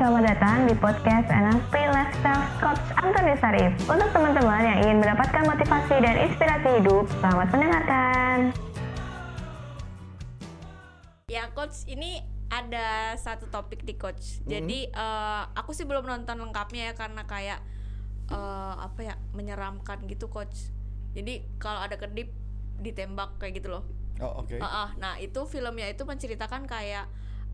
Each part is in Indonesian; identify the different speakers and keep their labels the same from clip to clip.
Speaker 1: selamat datang di podcast NLP Lifestyle Coach Antoni Sarif. Untuk teman-teman yang ingin mendapatkan motivasi dan inspirasi hidup, selamat mendengarkan.
Speaker 2: Ya coach, ini ada satu topik di coach. Jadi eh, aku sih belum nonton lengkapnya ya karena kayak eh, apa ya menyeramkan gitu coach. Jadi kalau ada kedip ditembak kayak gitu loh.
Speaker 3: Oh oke.
Speaker 2: Ah, ah. Nah itu filmnya itu menceritakan kayak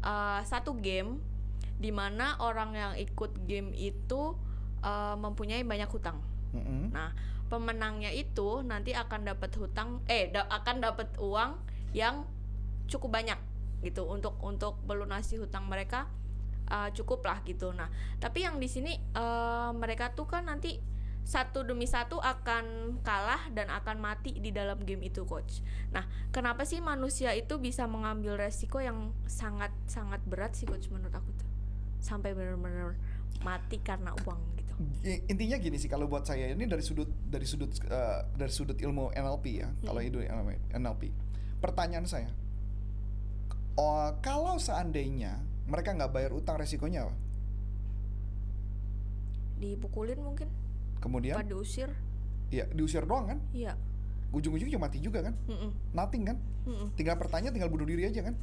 Speaker 2: eh, satu game di mana orang yang ikut game itu eh, mempunyai banyak hutang.
Speaker 3: Mm-mm.
Speaker 2: Nah, pemenangnya itu nanti akan dapat hutang eh da- akan dapat uang yang cukup banyak gitu untuk untuk melunasi hutang mereka uh, cukup lah gitu. Nah, tapi yang di sini uh, mereka tuh kan nanti satu demi satu akan kalah dan akan mati di dalam game itu, coach. Nah, kenapa sih manusia itu bisa mengambil resiko yang sangat sangat berat sih, coach menurut aku tuh, sampai benar-benar mati karena uang gitu.
Speaker 3: Intinya gini sih kalau buat saya ini dari sudut dari sudut eh, dari sudut ilmu NLP ya. Kalau itu NLP. Pertanyaan saya. Oh, kalau seandainya mereka nggak bayar utang resikonya apa?
Speaker 2: Dipukulin mungkin,
Speaker 3: Kemudian
Speaker 2: apa diusir?
Speaker 3: ya diusir doang kan?
Speaker 2: Iya.
Speaker 3: Ujung-ujungnya mati juga kan?
Speaker 2: Mm-mm.
Speaker 3: Nothing kan?
Speaker 2: Mm-mm.
Speaker 3: Tinggal pertanyaan tinggal bunuh diri aja kan?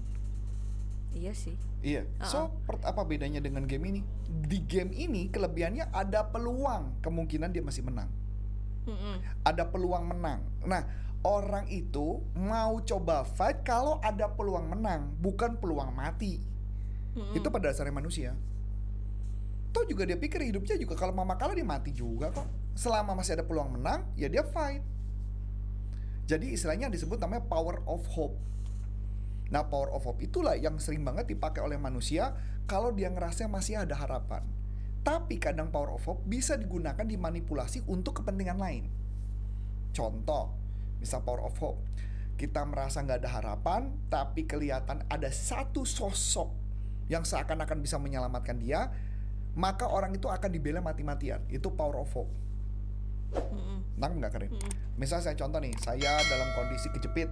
Speaker 2: Iya sih.
Speaker 3: Iya. So, per- apa bedanya dengan game ini? Di game ini kelebihannya ada peluang kemungkinan dia masih menang.
Speaker 2: Mm-mm.
Speaker 3: ada peluang menang. Nah, orang itu mau coba fight kalau ada peluang menang, bukan peluang mati.
Speaker 2: Mm-mm.
Speaker 3: Itu pada dasarnya manusia. Toh juga dia pikir hidupnya juga kalau mama kalah dia mati juga kok. Selama masih ada peluang menang, ya dia fight. Jadi istilahnya disebut namanya power of hope. Nah, power of hope itulah yang sering banget dipakai oleh manusia kalau dia ngerasa masih ada harapan. Tapi kadang power of hope bisa digunakan dimanipulasi untuk kepentingan lain. Contoh, misal power of hope. Kita merasa nggak ada harapan, tapi kelihatan ada satu sosok yang seakan-akan bisa menyelamatkan dia, maka orang itu akan dibela mati-matian. Itu power of hope.
Speaker 2: Mm-mm.
Speaker 3: Nangkep nggak Karin?
Speaker 2: Mm-mm.
Speaker 3: Misal saya contoh nih, saya dalam kondisi kejepit,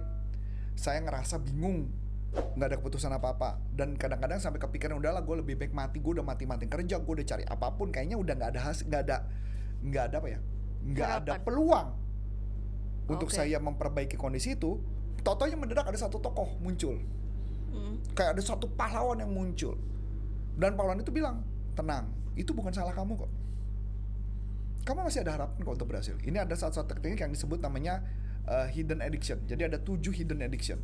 Speaker 3: saya ngerasa bingung, nggak ada keputusan apa-apa, dan kadang-kadang sampai kepikiran udahlah gue lebih baik mati, gue udah mati-mati kerja, gue udah cari apa pun, kayaknya udah nggak ada hasil, nggak ada, nggak ada apa ya, nggak ada peluang untuk
Speaker 2: Oke.
Speaker 3: saya memperbaiki kondisi itu. Totonya mendadak ada satu tokoh muncul,
Speaker 2: Mm-mm.
Speaker 3: kayak ada satu pahlawan yang muncul, dan pahlawan itu bilang, tenang, itu bukan salah kamu kok. Kamu masih ada harapan kok untuk berhasil. Ini ada satu-satu teknik yang disebut namanya uh, hidden addiction. Jadi ada tujuh hidden addiction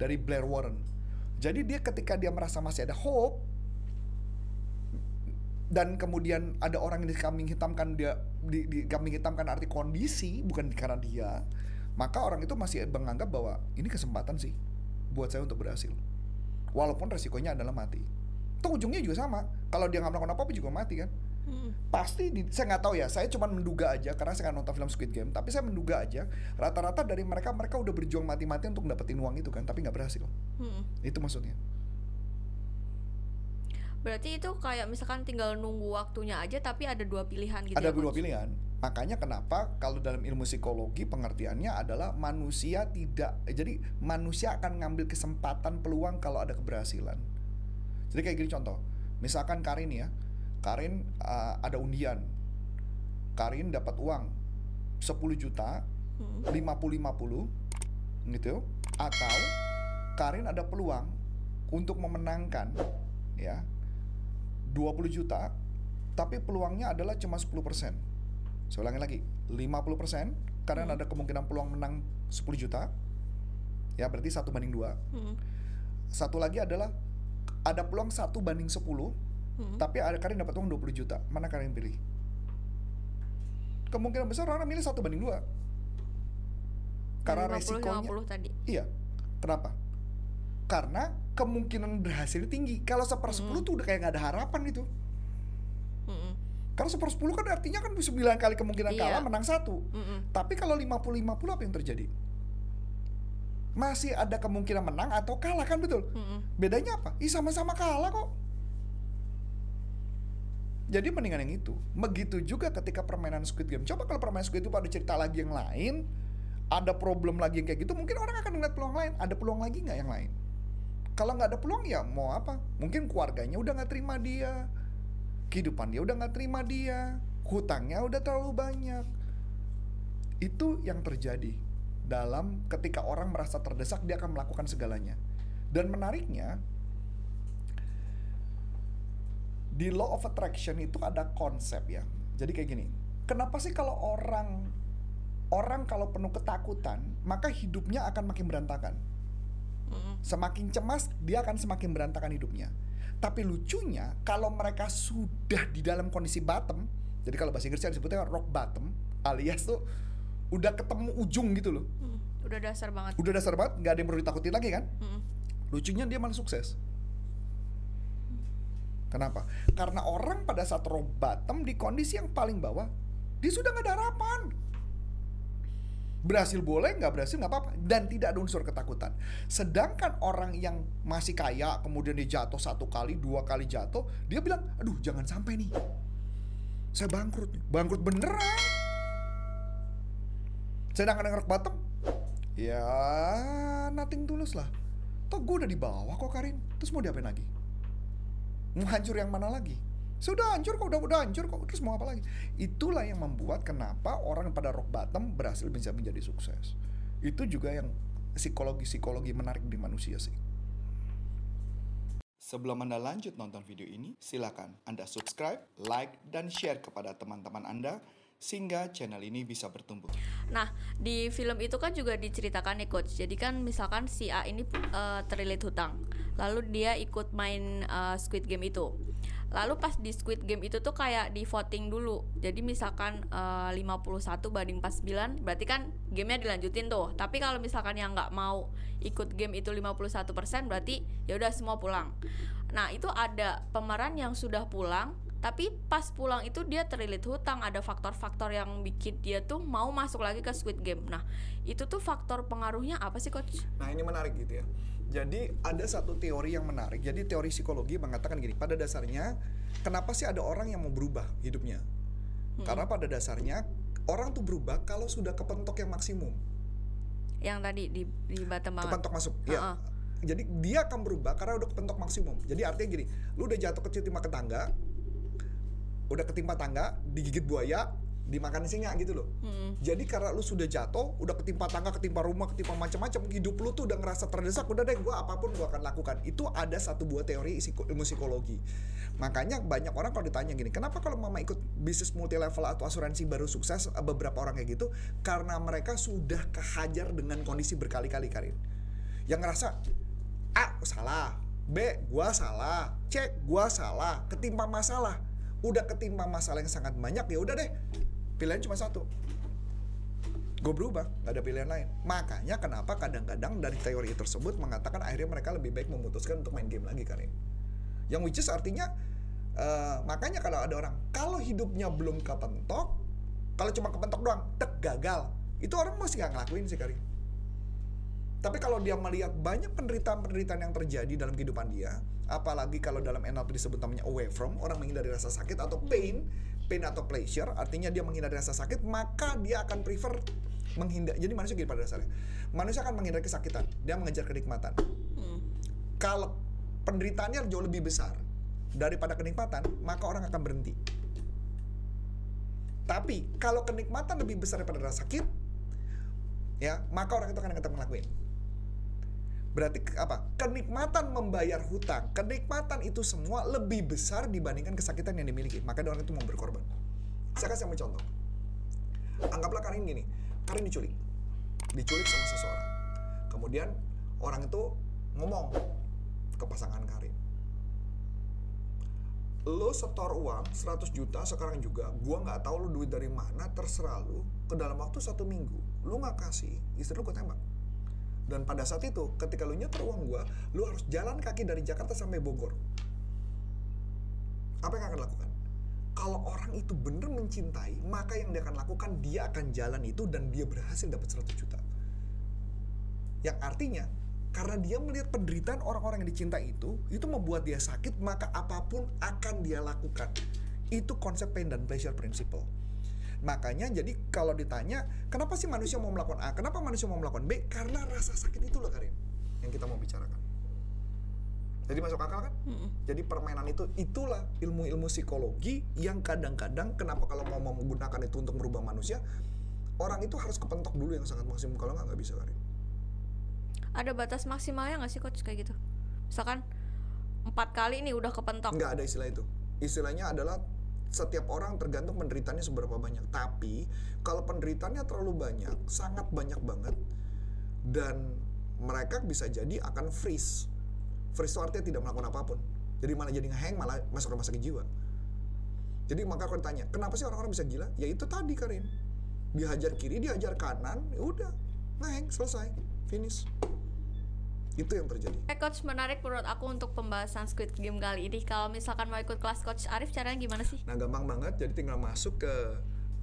Speaker 3: dari Blair Warren. Jadi dia ketika dia merasa masih ada hope dan kemudian ada orang yang dikambing hitamkan dia di, di kambing hitamkan arti kondisi bukan karena dia, maka orang itu masih menganggap bahwa ini kesempatan sih buat saya untuk berhasil. Walaupun resikonya adalah mati. Toh ujungnya juga sama. Kalau dia nggak melakukan apa-apa juga mati kan
Speaker 2: Mm-mm.
Speaker 3: pasti di- saya nggak tahu ya saya cuma menduga aja karena saya nggak nonton film Squid Game tapi saya menduga aja rata-rata dari mereka mereka udah berjuang mati-matian untuk dapetin uang itu kan tapi nggak berhasil
Speaker 2: Mm-mm.
Speaker 3: itu maksudnya
Speaker 2: Berarti itu kayak misalkan tinggal nunggu waktunya aja tapi ada dua pilihan gitu
Speaker 3: ada
Speaker 2: ya,
Speaker 3: dua
Speaker 2: Coach?
Speaker 3: pilihan makanya kenapa kalau dalam ilmu psikologi pengertiannya adalah manusia tidak jadi manusia akan ngambil kesempatan peluang kalau ada keberhasilan jadi kayak gini contoh misalkan Karin ya Karin uh, ada undian Karin dapat uang 10 juta
Speaker 2: Mm-mm.
Speaker 3: 50-50 gitu atau Karin ada peluang untuk memenangkan ya 20 juta tapi peluangnya adalah cuma 10% saya ulangi lagi 50% Karin
Speaker 2: Hmm.
Speaker 3: ada kemungkinan peluang menang 10 juta ya berarti satu banding dua
Speaker 2: Mm-mm.
Speaker 3: satu lagi adalah ada peluang satu banding 10
Speaker 2: Mm-mm.
Speaker 3: tapi ada Karin dapat uang 20 juta mana Karin pilih kemungkinan besar orang milih satu banding dua karena
Speaker 2: 50,
Speaker 3: resikonya
Speaker 2: 50 tadi.
Speaker 3: Iya. Kenapa? Karena kemungkinan berhasil tinggi. Kalau sepersepuluh tuh udah kayak nggak ada harapan itu.
Speaker 2: Mm-mm.
Speaker 3: Kalau sepersepuluh kan artinya kan 9 kali kemungkinan
Speaker 2: Iya.
Speaker 3: kalah menang satu.
Speaker 2: Mm-mm.
Speaker 3: Tapi kalau 50-50 apa yang terjadi? Masih ada kemungkinan menang atau kalah kan betul?
Speaker 2: Mm-mm.
Speaker 3: Bedanya apa? Ih sama-sama kalah kok. Jadi mendingan yang itu. Begitu juga ketika permainan Squid Game. Coba kalau permainan Squid Game ada cerita lagi yang lain, ada problem lagi yang kayak gitu, mungkin orang akan ngeliat peluang lain. Ada peluang lagi nggak yang lain? Kalau nggak ada peluang ya mau apa? Mungkin keluarganya udah nggak terima dia. kehidupan dia udah nggak terima dia, hutangnya udah terlalu banyak. Itu yang terjadi dalam ketika orang merasa terdesak dia akan melakukan segalanya. Dan menariknya di law of attraction itu ada konsep ya. Jadi kayak gini. Kenapa sih kalau orang orang kalau penuh ketakutan, maka hidupnya akan makin berantakan. Semakin cemas, dia akan semakin berantakan hidupnya. Tapi lucunya, kalau mereka sudah di dalam kondisi bottom, jadi kalau bahasa Inggrisnya disebutnya rock bottom, alias tuh udah ketemu ujung gitu loh.
Speaker 2: Mm, udah dasar banget
Speaker 3: Udah dasar banget, nggak ada yang perlu ditakutin lagi kan? Lucunya dia malah sukses. Kenapa? Karena orang pada saat rock bottom di kondisi yang paling bawah, dia sudah nggak ada harapan. Berhasil boleh, nggak berhasil nggak apa-apa, dan tidak ada unsur ketakutan. Sedangkan orang yang masih kaya, kemudian dia jatuh satu kali, dua kali jatuh, dia bilang, aduh jangan sampai nih, saya bangkrut, bangkrut beneran. Sedangkan yang rock bottom, ya nothing tulus lah. Toh gue udah di bawah kok Karin, terus mau diapain lagi? Mau hancur yang mana lagi? Sudah hancur kok, udah udah hancur kok, terus mau apa lagi? Itulah yang membuat kenapa orang pada rock bottom berhasil bisa menjadi sukses. Itu juga yang psikologi-psikologi menarik di manusia sih. Sebelum Anda lanjut nonton video ini, silakan Anda subscribe, like, dan share kepada teman-teman Anda sehingga channel ini bisa bertumbuh.
Speaker 2: Nah, di film itu kan juga diceritakan nih coach. Jadi kan misalkan si A ini eh, terlilit hutang. Lalu dia ikut main eh, Squid Game itu. Lalu pas di Squid Game itu tuh kayak di voting dulu. Jadi misalkan eh, 51 banding 49, berarti kan gamenya dilanjutin tuh. Tapi kalau misalkan yang nggak mau ikut game itu 51%, berarti ya udah semua pulang. Nah, itu ada pemeran yang sudah pulang tapi pas pulang itu dia terlilit hutang ada faktor-faktor yang bikin dia tuh mau masuk lagi ke Squid Game nah itu tuh faktor pengaruhnya apa sih coach
Speaker 3: Nah ini menarik gitu ya. Jadi ada satu teori yang menarik. Jadi teori psikologi mengatakan gini. Pada dasarnya, kenapa sih ada orang yang mau berubah hidupnya? Karena pada dasarnya orang tuh berubah kalau sudah kepentok yang maksimum.
Speaker 2: yang tadi di di bottom banget
Speaker 3: Kepentok masuk. Ya.
Speaker 2: Ha-ha.
Speaker 3: Jadi dia akan berubah karena udah kepentok maksimum. Jadi artinya gini, lu udah jatuh kecil timah ke tangga, udah ketimpa tangga, digigit buaya, dimakan singa gitu loh.
Speaker 2: Mm-mm.
Speaker 3: Jadi karena lu sudah jatuh, udah ketimpa tangga, ketimpa rumah, ketimpa macam-macam, hidup lu tuh udah ngerasa terdesak, udah deh gua apa pun gua akan lakukan. Itu ada satu buah teori psiko- ilmu psikologi. Makanya banyak orang kalau ditanya gini, kenapa kalau mama ikut bisnis multi level atau asuransi baru sukses eh, beberapa orang kayak gitu? Karena mereka sudah kehajar dengan kondisi berkali-kali Karin. Yang ngerasa A salah, B gua salah, C gua salah, ketimpa masalah. Udah ketimpa masalah yang sangat banyak ya udah deh. Pilihan cuma satu. Gue berubah, gak ada pilihan lain. Makanya kenapa kadang-kadang dari teori tersebut mengatakan akhirnya mereka lebih baik memutuskan untuk main game lagi Karin. Yang which is artinya eh, makanya kalau ada orang kalau hidupnya belum kepentok, kalau cuma kepentok doang, tek gagal. Itu orang masih nggak ngelakuin sih Karin. Tapi kalau dia melihat banyak penderitaan-penderitaan yang terjadi dalam kehidupan dia, apalagi kalau dalam NLP disebut namanya away from, orang menghindari rasa sakit atau pain, pain atau pleasure, artinya dia menghindari rasa sakit, maka dia akan prefer menghindar. Jadi manusia gini pada dasarnya. Manusia akan menghindari kesakitan, dia mengejar kenikmatan.
Speaker 2: Mm.
Speaker 3: Kalau penderitaannya jauh lebih besar daripada kenikmatan, maka orang akan berhenti. Tapi kalau kenikmatan lebih besar daripada rasa sakit, ya maka orang itu akan tetap ngelakuin. Berarti apa? Kenikmatan membayar hutang, kenikmatan itu semua lebih besar dibandingkan kesakitan yang dimiliki. Maka orang itu mau berkorban. Saya kasih kamu contoh. Anggaplah Karin gini, Karin diculik, diculik sama seseorang. Kemudian orang itu ngomong ke pasangan Karin. Lo setor uang 100 juta sekarang juga, gua nggak tahu lo duit dari mana, terserah lo. Ke dalam waktu satu minggu, lo nggak kasih, istri lo gue tembak. Dan pada saat itu, ketika lo nyetor uang gua, lo harus jalan kaki dari Jakarta sampai Bogor. Apa yang akan lakukan? Kalau orang itu bener mencintai, maka yang dia akan lakukan, dia akan jalan itu dan dia berhasil dapat 100 juta. Yang artinya, karena dia melihat penderitaan orang-orang yang dicintai itu, itu membuat dia sakit, maka apa pun akan dia lakukan. Itu konsep pain dan pleasure principle. Makanya jadi kalau ditanya, kenapa sih manusia mau melakukan A? Kenapa manusia mau melakukan B? Karena rasa sakit itu loh Karin, yang kita mau bicarakan. Jadi masuk akal kan?
Speaker 2: Mm-mm.
Speaker 3: Jadi permainan itu itulah ilmu-ilmu psikologi yang kadang-kadang kenapa kalau mau menggunakan itu untuk merubah manusia orang itu harus kepentok dulu yang sangat maksimum kalau nggak nggak bisa Karin.
Speaker 2: ada batas maksimalnya nggak sih coach kayak gitu misalkan empat kali nih udah kepentok
Speaker 3: Nggak ada istilah itu. Istilahnya adalah setiap orang tergantung penderitaannya seberapa banyak. Tapi kalau penderitaannya terlalu banyak, sangat banyak banget, dan mereka bisa jadi akan freeze. Freeze itu artinya tidak melakukan apa pun. Jadi malah jadi ngeheng, malah masuk rumah sakit jiwa. Jadi maka aku ditanya, kenapa sih orang-orang bisa gila? Ya itu tadi Karin. Dihajar kiri, dihajar kanan, ya udah ngeheng, selesai, finish. Itu yang terjadi.
Speaker 2: Eh coach menarik menurut aku untuk pembahasan Squid Game kali ini. Kalau misalkan mau ikut kelas coach Arif caranya gimana sih?
Speaker 3: Nah gampang banget, jadi tinggal masuk ke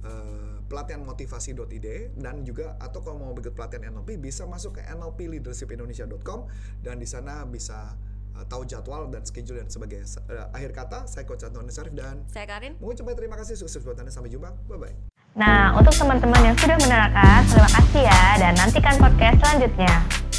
Speaker 3: eh, pelatihan motivasi.id dan juga atau kalau mau ikut pelatihan NLP bisa masuk ke nlpleadershipindonesia.com dan di sana bisa eh, tahu jadwal dan schedule dan sebagainya. Eh, akhir kata, saya Coach Antoni Sarif dan
Speaker 2: Saya Karin.
Speaker 3: mengucapkan terima kasih sukses buat Anda sampai jumpa. Bye bye.
Speaker 1: Nah, untuk teman-teman yang sudah menerangkan, terima kasih ya dan nantikan podcast selanjutnya.